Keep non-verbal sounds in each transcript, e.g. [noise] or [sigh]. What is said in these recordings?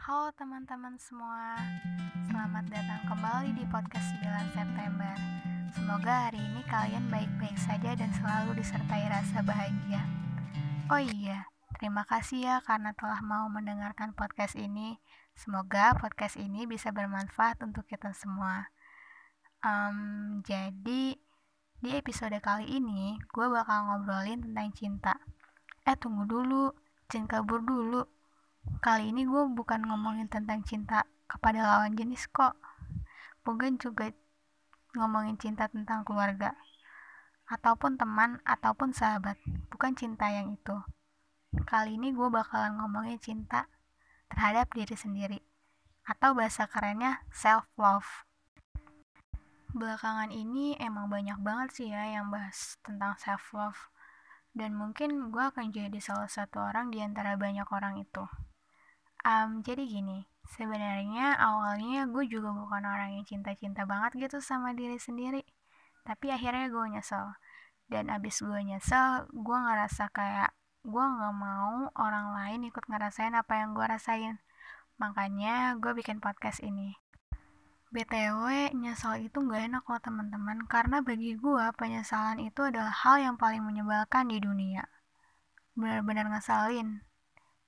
Halo teman-teman semua, selamat datang kembali di podcast 9 September. Semoga hari ini kalian baik-baik saja dan selalu disertai rasa bahagia. Oh iya, terima kasih ya karena telah mau mendengarkan podcast ini. Semoga podcast ini bisa bermanfaat untuk kita semua. Um, jadi, di episode kali ini, gue bakal ngobrolin tentang cinta. Eh, tunggu dulu, jangan kabur dulu Kali ini gue bukan ngomongin tentang cinta kepada lawan jenis kok. Bukan juga ngomongin cinta tentang keluarga. Ataupun teman, ataupun sahabat. Bukan cinta yang itu. Kali ini gue bakalan ngomongin cinta terhadap diri sendiri. Atau bahasa kerennya self-love. Belakangan ini emang banyak banget sih ya yang bahas tentang self-love. Dan mungkin gue akan jadi salah satu orang di antara banyak orang itu. Um, jadi gini, sebenarnya awalnya gue juga bukan orang yang cinta-cinta banget gitu sama diri sendiri. Tapi akhirnya gue nyesel. Dan abis gue nyesel, gue ngerasa kayak gue gak mau orang lain ikut ngerasain apa yang gue rasain. Makanya gue bikin podcast ini. BTW, nyesel itu gak enak loh teman-teman, karena bagi gue penyesalan itu adalah hal yang paling menyebalkan di dunia. Benar-benar ngesalin.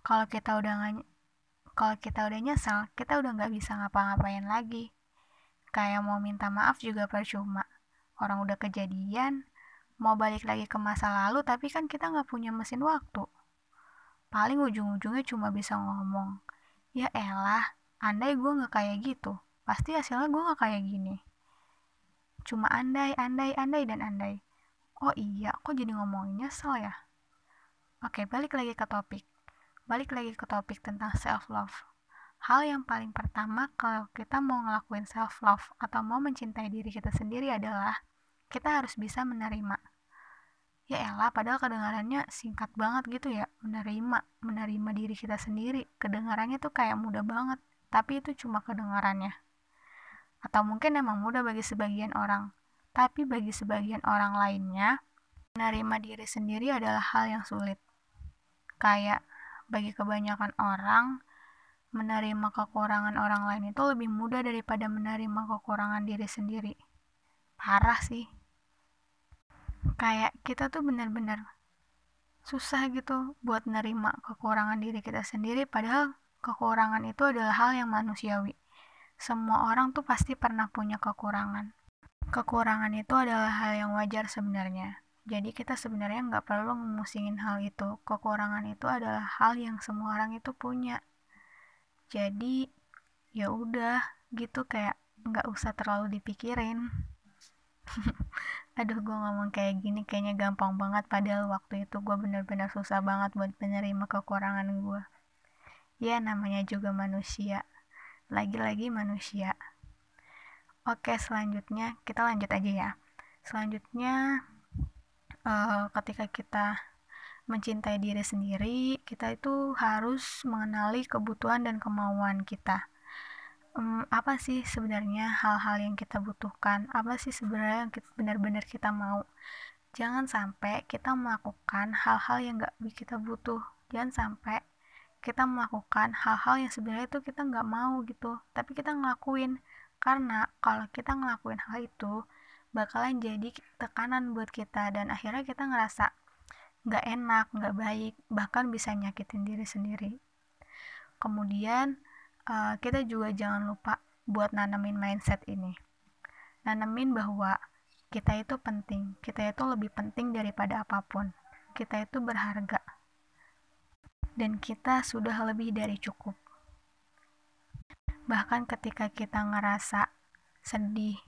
Kalau kita udah gak kalau kita udah nyesel, kita udah nggak bisa ngapa-ngapain lagi. Kayak mau minta maaf juga percuma. Orang udah kejadian, mau balik lagi ke masa lalu, tapi kan kita nggak punya mesin waktu. Paling ujung-ujungnya cuma bisa ngomong, ya elah, andai gue nggak kayak gitu, pasti hasilnya gue nggak kayak gini. Cuma andai, andai, andai, dan andai. Oh iya, kok jadi ngomongin nyesel ya? Oke, balik lagi ke topik balik lagi ke topik tentang self love. Hal yang paling pertama kalau kita mau ngelakuin self love atau mau mencintai diri kita sendiri adalah kita harus bisa menerima. Ya elah, padahal kedengarannya singkat banget gitu ya, menerima, menerima diri kita sendiri. Kedengarannya tuh kayak mudah banget, tapi itu cuma kedengarannya. Atau mungkin emang mudah bagi sebagian orang, tapi bagi sebagian orang lainnya, menerima diri sendiri adalah hal yang sulit. Kayak bagi kebanyakan orang, menerima kekurangan orang lain itu lebih mudah daripada menerima kekurangan diri sendiri. Parah sih. Kayak kita tuh benar-benar susah gitu buat nerima kekurangan diri kita sendiri padahal kekurangan itu adalah hal yang manusiawi. Semua orang tuh pasti pernah punya kekurangan. Kekurangan itu adalah hal yang wajar sebenarnya jadi kita sebenarnya nggak perlu memusingin hal itu. Kekurangan itu adalah hal yang semua orang itu punya. Jadi ya udah gitu kayak nggak usah terlalu dipikirin. [laughs] Aduh gue ngomong kayak gini kayaknya gampang banget padahal waktu itu gue bener-bener susah banget buat menerima kekurangan gue ya namanya juga manusia. Lagi-lagi manusia. Oke selanjutnya kita lanjut aja ya. Selanjutnya uh, ketika kita mencintai diri sendiri, kita itu harus mengenali kebutuhan dan kemauan kita. Um, apa sih sebenarnya hal-hal yang kita butuhkan? Apa sih sebenarnya yang benar-benar kita mau? Jangan sampai kita melakukan hal-hal yang gak kita butuh. Jangan sampai kita melakukan hal-hal yang sebenarnya itu kita nggak mau gitu, tapi kita ngelakuin. Karena kalau kita ngelakuin hal itu, bakalan jadi tekanan buat kita dan akhirnya kita ngerasa nggak enak, nggak baik, bahkan bisa nyakitin diri sendiri. Kemudian uh, kita juga jangan lupa buat nanamin mindset ini. Nanamin bahwa kita itu penting, kita itu lebih penting daripada apa pun. Kita itu berharga. Dan kita sudah lebih dari cukup. Bahkan ketika kita ngerasa sedih,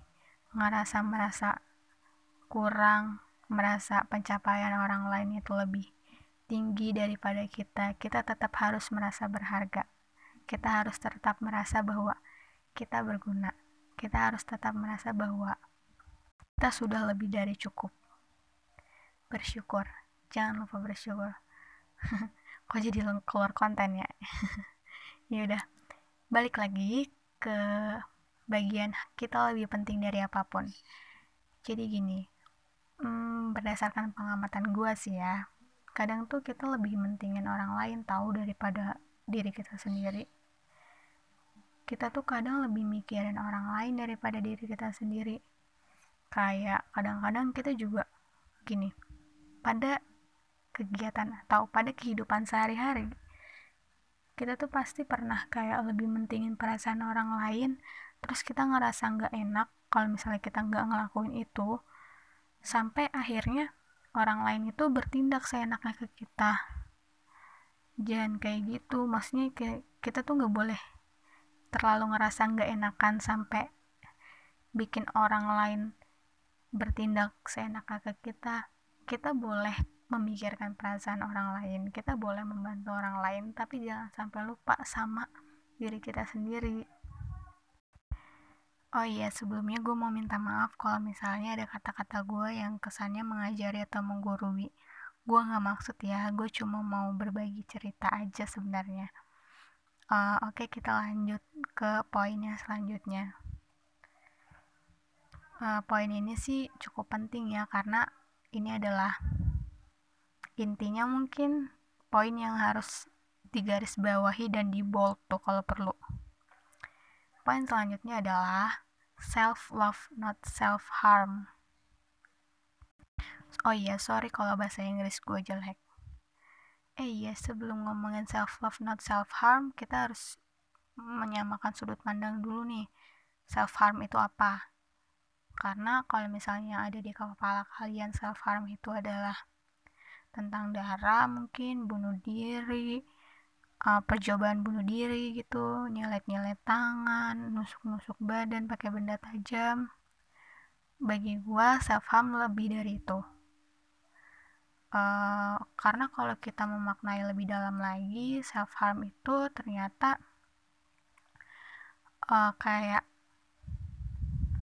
ngerasa merasa kurang, merasa pencapaian orang lain itu lebih tinggi daripada kita, kita tetap harus merasa berharga. Kita harus tetap merasa bahwa kita berguna. Kita harus tetap merasa bahwa kita sudah lebih dari cukup. Bersyukur. Jangan lupa bersyukur. [laughs] Kok jadi keluar konten ya? [laughs] ya udah. Balik lagi ke bagian kita lebih penting dari apa pun. Jadi gini, hmm, berdasarkan pengamatan gue sih ya, kadang tuh kita lebih mentingin orang lain tahu daripada diri kita sendiri. kita tuh kadang lebih mikirin orang lain daripada diri kita sendiri kayak kadang-kadang kita juga gini pada kegiatan atau pada kehidupan sehari-hari kita tuh pasti pernah kayak lebih mentingin perasaan orang lain terus kita ngerasa nggak enak kalau misalnya kita nggak ngelakuin itu sampai akhirnya orang lain itu bertindak seenaknya ke kita. Jangan kayak gitu. Maksudnya kita tuh nggak boleh terlalu ngerasa nggak enakan sampai bikin orang lain bertindak seenaknya ke kita. Kita boleh memikirkan perasaan orang lain kita boleh membantu orang lain tapi jangan sampai lupa sama diri kita sendiri oh iya sebelumnya gue mau minta maaf kalau misalnya ada kata-kata gue yang kesannya mengajari atau menggurui. Gue nggak maksud ya gue cuma mau berbagi cerita aja sebenarnya. Uh, oke okay, kita lanjut ke poinnya selanjutnya. Uh, poin ini sih cukup penting ya karena ini adalah intinya mungkin poin yang harus digaris bawahi dan di bold tuh kalau perlu poin selanjutnya adalah self love not self harm oh iya sorry kalau bahasa Inggris gue jelek. Eh iya sebelum ngomongin self love not self harm kita harus menyamakan sudut pandang dulu nih. Self harm itu apa? Karena kalau misalnya ada di kepala kalian self harm itu adalah tentang darah mungkin bunuh diri uh, percobaan bunuh diri gitu nyelet-nyelet tangan nusuk-nusuk badan pakai benda tajam. Bagi gua self harm lebih dari itu. Uh, karena kalau kita memaknai lebih dalam lagi self harm itu ternyata uh, kayak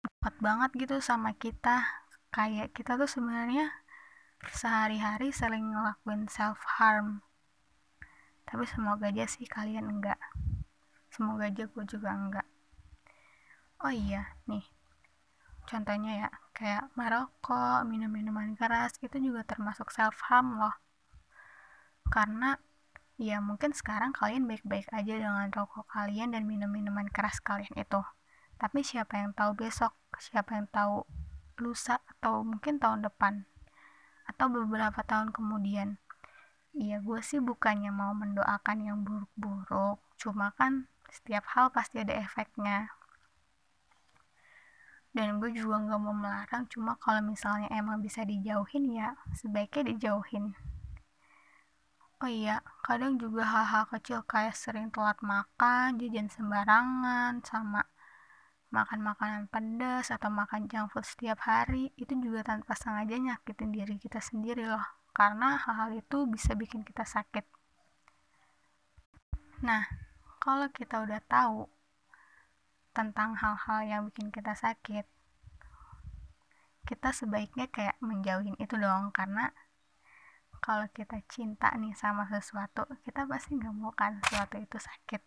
dekat banget gitu sama kita. Kayak kita tuh sebenarnya sehari-hari sering ngelakuin self harm tapi semoga aja sih kalian enggak. Semoga aja gue juga enggak. Oh iya nih. Contohnya ya kayak merokok minum minuman keras itu juga termasuk self harm loh. Karena ya mungkin sekarang kalian baik-baik aja dengan rokok kalian dan minum minuman keras kalian itu. Tapi siapa yang tahu besok siapa yang tahu lusa atau mungkin tahun depan atau beberapa tahun kemudian iya gue sih bukannya mau mendoakan yang buruk-buruk cuma kan setiap hal pasti ada efeknya. Dan gue juga nggak mau melarang cuma kalau misalnya emang bisa dijauhin ya sebaiknya dijauhin. Oh iya kadang juga hal-hal kecil kayak sering telat makan jajan sembarangan sama makan makanan pedas atau makan junk food setiap hari itu juga tanpa sengaja nyakitin diri kita sendiri loh karena hal-hal itu bisa bikin kita sakit. Nah kalau kita udah tahu tentang hal-hal yang bikin kita sakit kita sebaiknya kayak menjauhin itu dong karena kalau kita cinta nih sama sesuatu kita pasti nggak mau kan sesuatu itu sakit.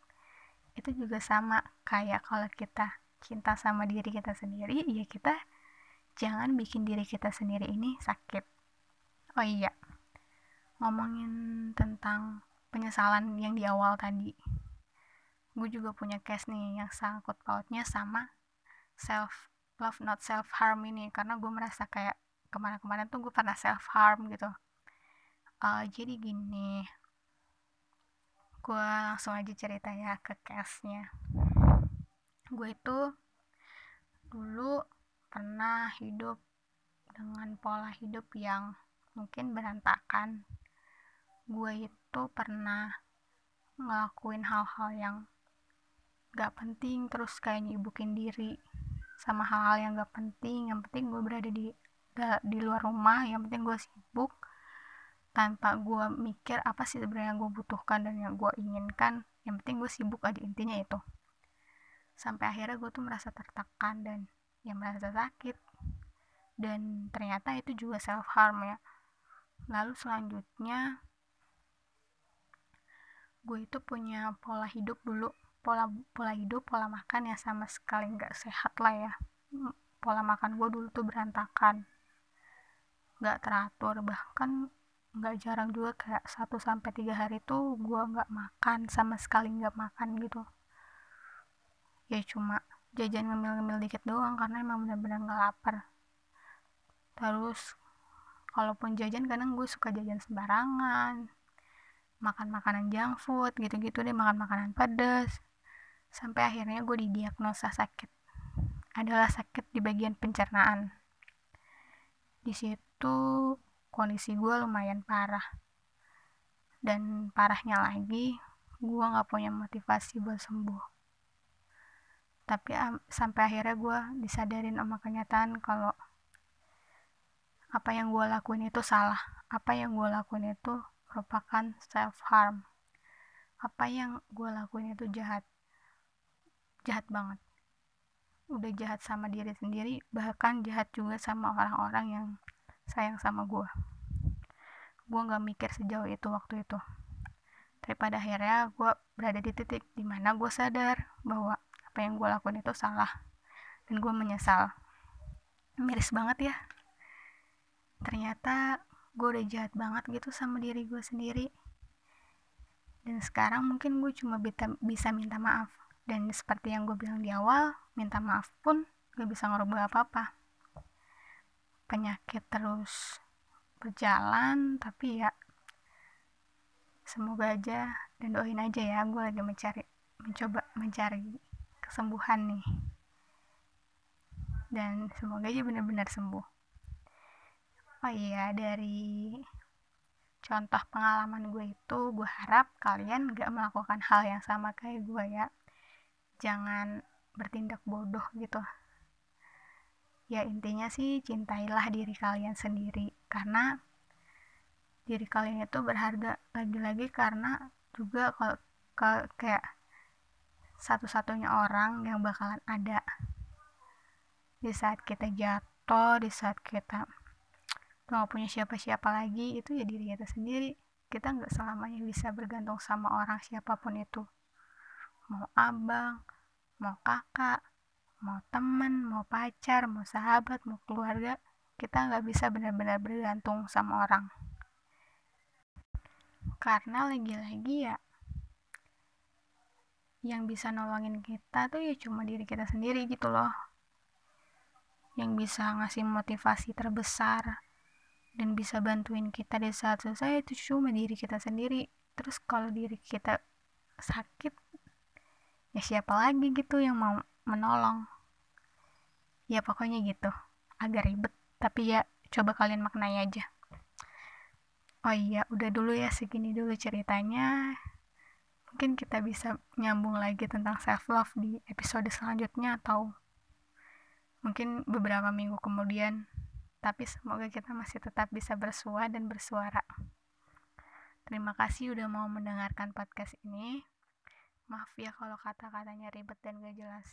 Itu juga sama kayak kalau kita cinta sama diri kita sendiri ya kita jangan bikin diri kita sendiri ini sakit oh iya ngomongin tentang penyesalan yang di awal tadi. Gue juga punya case nih yang sangkut pautnya sama self love not self harm ini. Karena gue merasa kayak ke mana-kemana tuh gue pernah self harm gitu. Uh, jadi gini gue langsung aja cerita ya ke case nya gue itu dulu pernah hidup dengan pola hidup yang mungkin berantakan. Gue itu pernah ngelakuin hal-hal yang gak penting terus kayak nyibukin diri sama hal-hal yang gak penting. Yang penting gue berada di di luar rumah yang penting gue sibuk tanpa gue mikir apa sih sebenarnya yang gue butuhkan dan yang gue inginkan. Yang penting gue sibuk aja intinya itu. Sampai akhirnya gue tuh merasa tertekan dan ya merasa sakit. Dan ternyata itu juga self harm ya lalu selanjutnya gue itu punya pola hidup dulu. Pola pola hidup pola makan ya sama sekali nggak sehat lah ya. Pola makan gue dulu tuh berantakan. Nggak teratur bahkan nggak jarang juga kayak 1 sampai tiga hari tuh gue nggak makan sama sekali nggak makan gitu. Ya cuma jajan ngemil-ngemil dikit doang karena emang bener-bener gak lapar. Terus kalaupun jajan kadang gue suka jajan sembarangan. Makan makanan junk food gitu-gitu deh makan makanan pedas sampai akhirnya gue didiagnosa sakit. Adalah sakit di bagian pencernaan. Di situ kondisi gue lumayan parah. Dan parahnya lagi gue gak punya motivasi buat sembuh. Tapi sampai akhirnya gue disadarin sama kenyataan kalau apa yang gue lakuin itu salah. Apa yang gue lakuin itu merupakan self harm apa yang gue lakuin itu jahat. Jahat banget. Udah jahat sama diri sendiri bahkan jahat juga sama orang-orang yang sayang sama gue gue gak mikir sejauh itu waktu itu. Tapi pada akhirnya gue berada di titik di mana gue sadar bahwa apa yang gue lakuin itu salah. Dan gue menyesal. Miris banget ya ternyata gue udah jahat banget gitu sama diri gue sendiri. Dan sekarang mungkin gue cuma bisa minta maaf. Dan seperti yang gue bilang di awal minta maaf pun gak bisa ngerubah apa-apa. Penyakit terus berjalan tapi ya semoga aja dan doain aja ya gue lagi mencari mencoba mencari kesembuhan nih. Dan semoga aja benar-benar sembuh oh iya dari contoh pengalaman gue itu gue harap kalian gak melakukan hal yang sama kayak gue ya. Jangan bertindak bodoh gitu. Ya intinya sih cintailah diri kalian sendiri karena diri kalian itu berharga lagi-lagi karena juga kalau kayak satu-satunya orang yang bakalan ada. Di saat kita jatuh di saat kita nggak punya siapa-siapa lagi itu ya diri kita sendiri. Kita nggak selamanya bisa bergantung sama orang siapa pun itu. Mau abang mau kakak mau temen mau pacar mau sahabat mau keluarga kita nggak bisa benar-benar bergantung sama orang. Karena lagi-lagi ya yang bisa nolongin kita tuh ya cuma diri kita sendiri gitu loh. Yang bisa ngasih motivasi terbesar dan bisa bantuin kita di saat susah itu cuma diri kita sendiri. Terus kalau diri kita sakit ya siapa lagi gitu yang mau menolong? Ya pokoknya gitu. Agak ribet tapi ya coba kalian maknai aja. Oh iya udah dulu ya segini dulu ceritanya. Mungkin kita bisa nyambung lagi tentang self love di episode selanjutnya atau mungkin beberapa minggu kemudian tapi semoga kita masih tetap bisa bersua dan bersuara terima kasih udah mau mendengarkan podcast ini Maaf ya kalau kata-katanya ribet dan gak jelas.